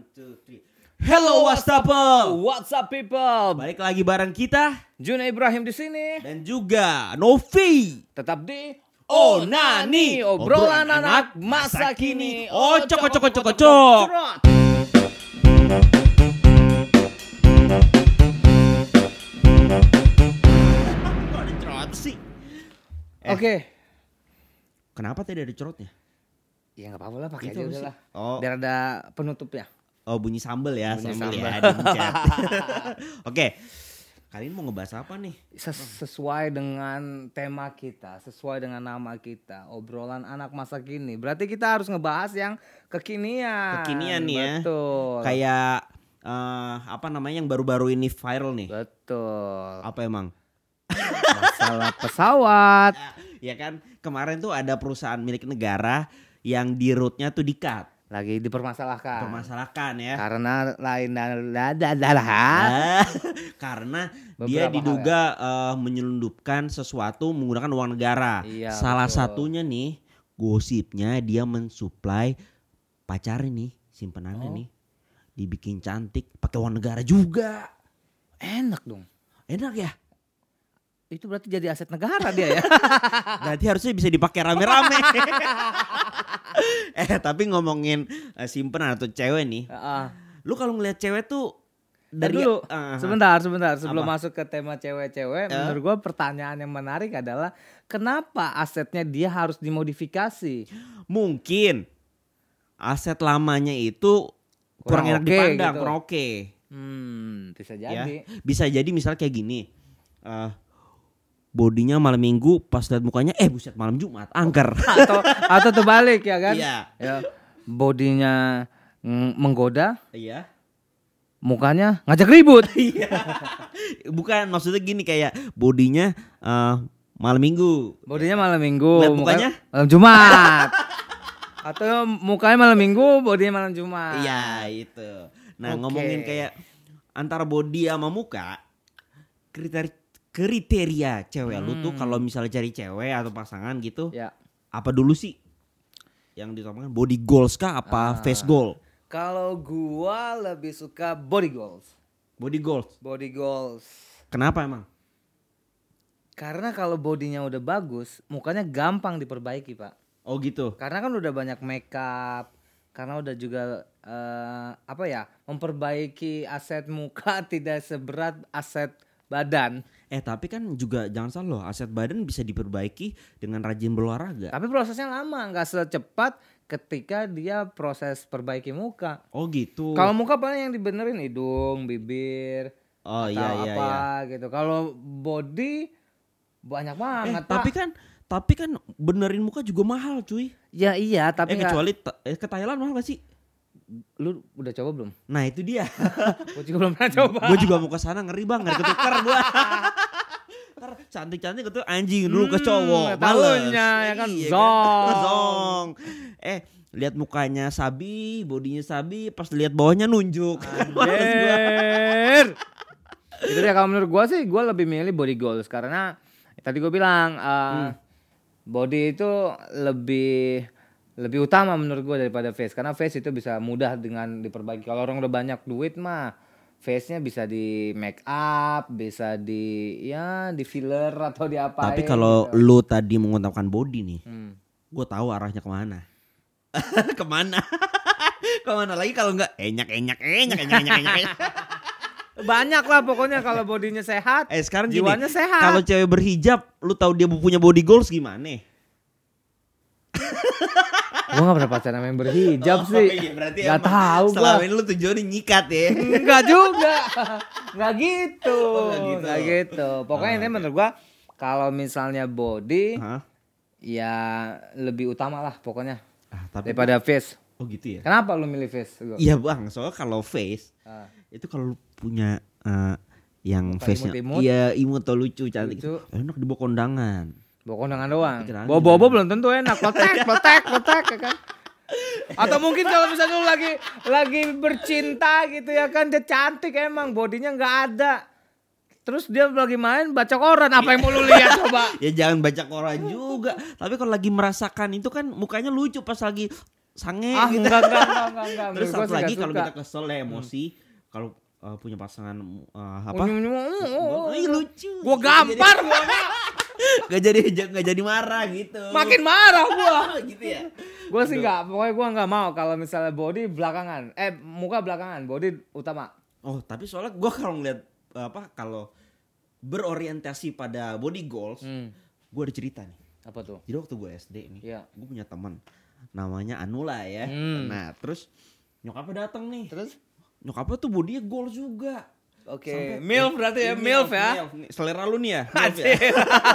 One, two, three. Hello Wastafel. What's up people? Balik lagi bareng kita Juna Ibrahim di sini. dan juga Novi. Tetap di Oh, Nani. obrolan anak masa kini. Oh, cok, cok, cok, cok. sih? Eh. Oke. Kenapa tadi ada cerotnya? Ya nggak apa-apa lah pakai Itu aja udah lah. Oh, Biar ada penutupnya. Oh bunyi sambel ya, Bunyi sambel sambel. ya di chat. Oke. Kali ini mau ngebahas apa nih? Ses- sesuai dengan tema kita, sesuai dengan nama kita, obrolan anak masa kini. Berarti kita harus ngebahas yang kekinian. Kekinian nih ya. Betul. Kayak eh, apa namanya yang baru-baru ini viral nih? Betul. Apa emang? Masalah pesawat. Ya kan kemarin tuh ada perusahaan milik negara yang di rootnya tuh di-cut. Lagi dipermasalahkan. Permasalahkan ya. Karena lain dan adalah Ah, karena dia diduga eh, menyelundupkan sesuatu menggunakan uang negara. Iya, Salah betul. satunya nih gosipnya dia mensuplai pacarnya nih simpenannya Oh. nih dibikin cantik pakai uang negara juga. enak dong. Enak ya? Itu berarti jadi aset negara dia ya. Berarti harusnya bisa dipakai rame-rame. eh tapi ngomongin eh, simpenan atau cewek nih, Heeh. lu kalau ngeliat cewek tuh Dari dulu, ah. sebentar, sebentar. Sebelum Apa? masuk ke tema cewek-cewek, Ya. menurut gua pertanyaan yang menarik adalah kenapa asetnya dia harus dimodifikasi? mungkin aset lamanya itu kurang, Kurang enak oke dipandang, gitu. kurang oke. Hmm, bisa Ya. jadi. Bisa jadi misalnya kayak gini. eh bodinya malam minggu pas lihat mukanya eh buset malam Jumat angker. atau atau terbalik ya kan? Iya. Ya. Bodinya menggoda, Iya. mukanya ngajak ribut. Bukan maksudnya gini kayak bodinya eh, malam minggu. Bodinya malam minggu, Lihat mukanya? malam Jumat. Atau mukanya malam minggu, bodinya malam Jumat. Iya itu. Nah Oke. ngomongin kayak antara body sama muka kriteria kriteria cewek lu tuh Hmm. kalau misalnya cari cewek atau pasangan gitu Ya. apa dulu sih yang ditopangkan body goals kah apa Ah. face goal Kalau gua lebih suka body goals. body goals Body goals. kenapa emang Karena kalau bodinya udah bagus, mukanya gampang diperbaiki, Pak. oh gitu Karena kan udah banyak makeup, karena udah juga eh, apa ya, memperbaiki aset muka tidak seberat aset badan. Eh tapi kan juga jangan salah loh aset badan bisa diperbaiki dengan rajin berolahraga Tapi prosesnya lama, nggak secepat ketika dia proses perbaiki muka. oh gitu Kalau muka paling yang dibenerin hidung, bibir, oh atau iya iya apa iya gitu. Kalau body banyak eh banget, tapi Pak. kan tapi kan benerin muka juga mahal cuy Ya iya, tapi eh kecuali eh, ke Thailand mahal gak sih lu udah coba belum? nah itu dia Gue juga belum pernah coba. gue juga mau ke sana ngeri bang ngeri ketukar gue Cantik-cantik itu anjing dulu ke Hmm, cowok tahunya, ya kan, zong. zong eh lihat mukanya sabi bodinya sabi pas lihat bawahnya nunjuk. Anjir. itu dia kalau menurut gua sih gua lebih milih body goals karena tadi gue bilang uh, Hmm. body itu lebih lebih utama menurut gua daripada face karena face itu bisa mudah dengan diperbaiki kalau orang udah banyak duit mah face-nya bisa di make up bisa di ya di filler atau di apa tapi kalau lu tadi mengutamakan body nih Hmm. gue tahu arahnya ke mana. Ke mana? Ke mana lagi kalau nggak enyak enyak enyak enyak enyak enyak, enyak. banyak lah pokoknya kalau bodinya sehat eh sekarang gini jiwanya sehat. kalau cewek berhijab lu tahu dia punya body goals gimana Gue gak pernah pacaran sama yang berhijab Oh, sih. iya, berarti Gak tahu gue. Selama ini lu tujuannya nyikat ya. Enggak juga. Enggak gitu. Oh, nggak gitu. Gitu. Pokoknya Oh, ini menurut gua kalau misalnya body Hah? ya lebih utama lah pokoknya Ah, tapi daripada face. oh gitu ya. Kenapa lu milih face? Iya bang, soalnya kalau face Ah, itu kalau lu punya eh, yang face-nya iya imut atau lucu cantik Lucu. enak dibawa kondangan. Bawa kondangan doang. Bawa bobo belum tentu enak. Potek, potek, potek ya kan. Atau mungkin kalau misalnya lu lagi lagi bercinta gitu ya kan dia cantik emang bodinya nggak ada. Terus dia lagi main baca koran apa yang mau lu lihat coba? Ya jangan baca koran juga. Tapi kalau lagi merasakan itu kan mukanya lucu pas lagi sange Ah, gitu. enggak, enggak, enggak, enggak, enggak. Terus satu lagi kalau kita kesel ya emosi, kalau uh, punya pasangan uh, apa? Unyu. Ih, lucu. Gua gampar gua. Gak jadi gak jadi marah gitu. Makin marah gua. gitu ya. Gua sih enggak, pokoknya gua enggak mau kalau misalnya body belakangan. Eh, muka belakangan, body utama. Oh, tapi soalnya gua kalau ngeliat apa kalau berorientasi pada body goals, Hmm. gua ada cerita nih. Apa tuh? Jadi waktu gue SD nih, Iya. gue punya teman namanya Anula ya. Hmm. Nah, terus nyokapnya datang nih. Terus? Nyokapnya tuh bodinya goals juga. Oke, Sampai- milf berarti ya, milf ya. milf. Selera lu nih ya. milf ya.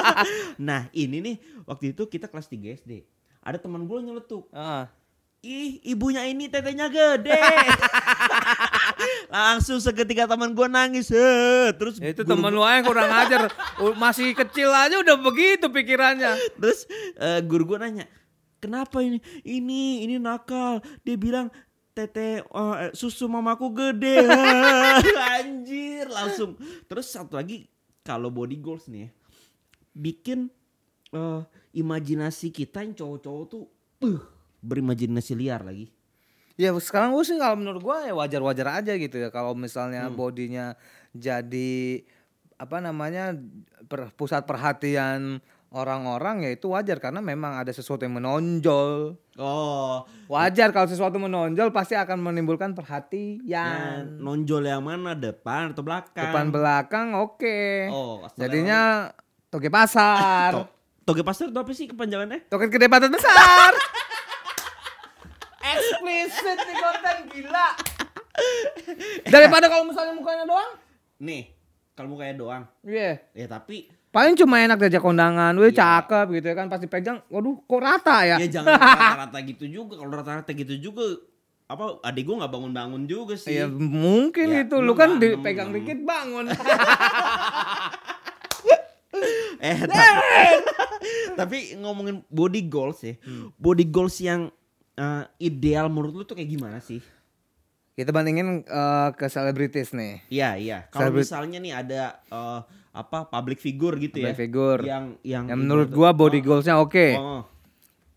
Nah, ini nih waktu itu kita kelas 3 SD. Ada teman gue nyeletuk. Ah. Ih, ibunya ini tetenya gede. Langsung seketika teman gue nangis. "Eh." Terus Ya, itu temen lu aja yang kurang ajar. Masih kecil aja udah begitu pikirannya. Terus eh, guru gue nanya, kenapa ini? Ini, ini nakal. Dia bilang, tete eh, susu mamaku gede. Anjir, langsung. Terus satu lagi, kalau body goals nih ya, bikin eh, imajinasi kita yang cowok-cowok tuh uh, berimajinasi liar lagi. Ya sekarang gue sih kalau menurut gue ya wajar-wajar aja gitu ya kalau misalnya Hmm. bodinya jadi apa namanya per- pusat perhatian orang-orang ya itu wajar karena memang ada sesuatu yang menonjol. Oh, Wajar kalau sesuatu menonjol pasti akan menimbulkan perhatian. nonjol yang mana? Depan atau belakang? Depan belakang oke. Oh, Jadinya toge pasar. To- Toge pasar itu apa sih kepanjangannya? Toket gede batas besar. Eksplisit nih konten gila. Daripada kalau misalnya mukanya doang. Nih, kalau mukanya doang. Iya. Ya tapi Paling cuma enak diajak kondangan, weh Iya. cakep gitu ya kan pasti pegang. Waduh, kok rata ya? Ya jangan rata-rata gitu juga. Kalau rata-rata gitu juga apa adik gue nggak bangun-bangun juga sih. Iya mungkin Ya, itu lu kan dipegang dikit bangun. Eh tapi, tapi ngomongin body goals ya. Hmm. Body goals yang eh, ideal menurut lu tuh kayak gimana sih? Kita bandingin eh, ke selebritis nih. Iya iya. Kalau misalnya nih ada eh, apa public figure gitu ya. Public figure. Yang yang Yang menurut ibarat- gua body Oh, goalsnya oke. oh.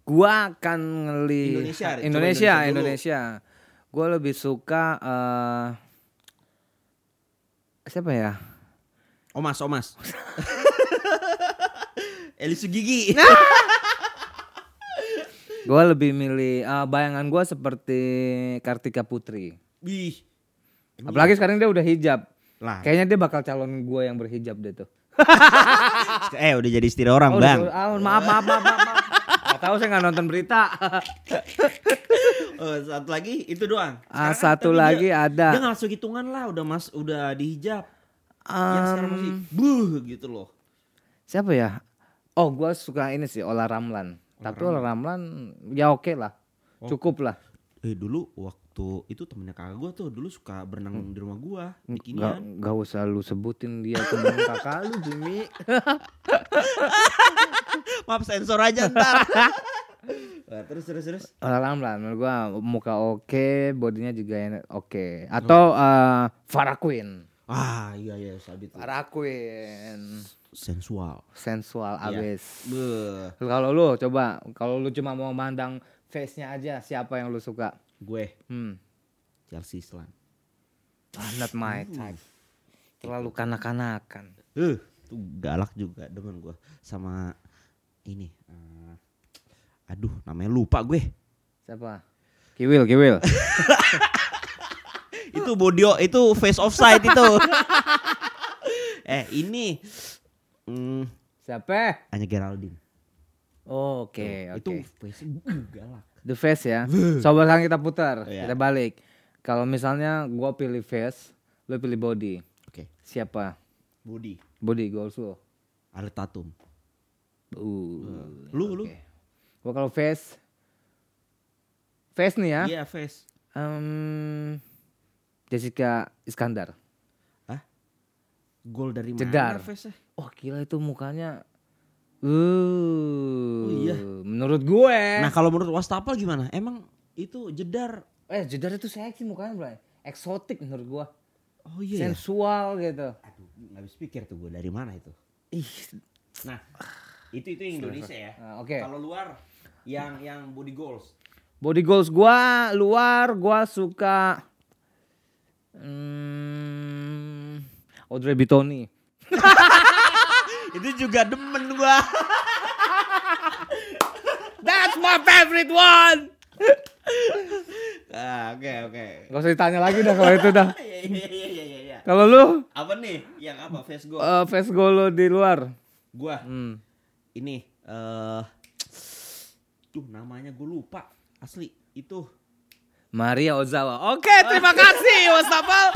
Gua akan ngeli Indonesia, Indonesia, Indonesia Indonesia. Gua lebih suka eh siapa ya? Omas Omas. Eli Sugigi. Nah. Gua lebih milih eh, bayangan gua seperti Kartika Putri. Wih. Apalagi sekarang dia udah hijab. Lah, Kayaknya dia bakal calon gua yang berhijab deh tuh. eh udah jadi istri orang, Oh, Bang. udah- ah, maaf, maaf, maaf, maaf. maaf. Gak tahu saya nggak nonton berita. Oh, satu lagi itu doang. Ah, Sekarang kan satu lagi dia, ada. Dia nggak masuk hitungan lah, udah mas, udah dihijab. yang sekarang masih buh gitu loh. siapa ya? Oh, gua suka ini sih Ola Ramlan. Tapi Ola Ramlan ya oke lah. Oh. Cukup lah. Eh dulu waktu itu temennya kakak gua tuh dulu suka berenang di rumah gua, Gak, bikinian. gak usah lu sebutin dia temen kakak lu Jimmy. Maaf sensor aja ntar. Wah, terus terus terus. Ramlan menurut gua muka oke, bodinya juga enak oke. Atau eh, Farah Queen. Ah iya iya sabi tuh. Farah Queen. Sensual. Sensual Iya. abis. Kalau lu coba, kalau lu cuma mau mandang face-nya aja, siapa yang lu suka? Gue Hmm, Chelsea Islan. ah, not my type. Terlalu kanak-kanakan. Eh, tuh galak juga demen gua sama ini. eh, aduh, namanya lupa gue. Siapa? Kiwil, Kiwil. itu bodio itu face offside itu eh ini hmm, Siapa? hanya Geraldine Oh, Oke, itu oke. face uh, galak The face ya. Coba sekarang kita putar, Iya. kita balik. Kalau misalnya gua pilih face, lu pilih body. oke Siapa? body Body goals lu. Alet Tatum Uh, lu lu oke. Gua kalau face face nih ya. iya face Em, Jessica Iskandar. gol dari mana Jedar. Wah gila itu mukanya. Uh, Oh. Menurut gue. nah kalau menurut Wastafel gimana emang itu jedar eh Jedar itu seksi mukanya bro. Eksotik menurut gua. oh iya ya? Sensual gitu. aduh nggak habis pikir tuh gue dari mana itu Ih, nah itu itu yang Indonesia ya Nah, oke. kalau luar yang yang body goals Body goals gua luar gua suka hmm, Audrey Bitoni. Itu juga demen gua. My favorite one. Ah, oke oke. Gak usah ditanya lagi dah kalau itu dah. Iya iya iya. Kalau lu Apa nih? Yang apa? Face go. eh fast goal lu di luar. Gua Hmm. ini eh tuh namanya gue lupa. Asli itu Maria Ozawa. Oke, terima kasih Wastafel.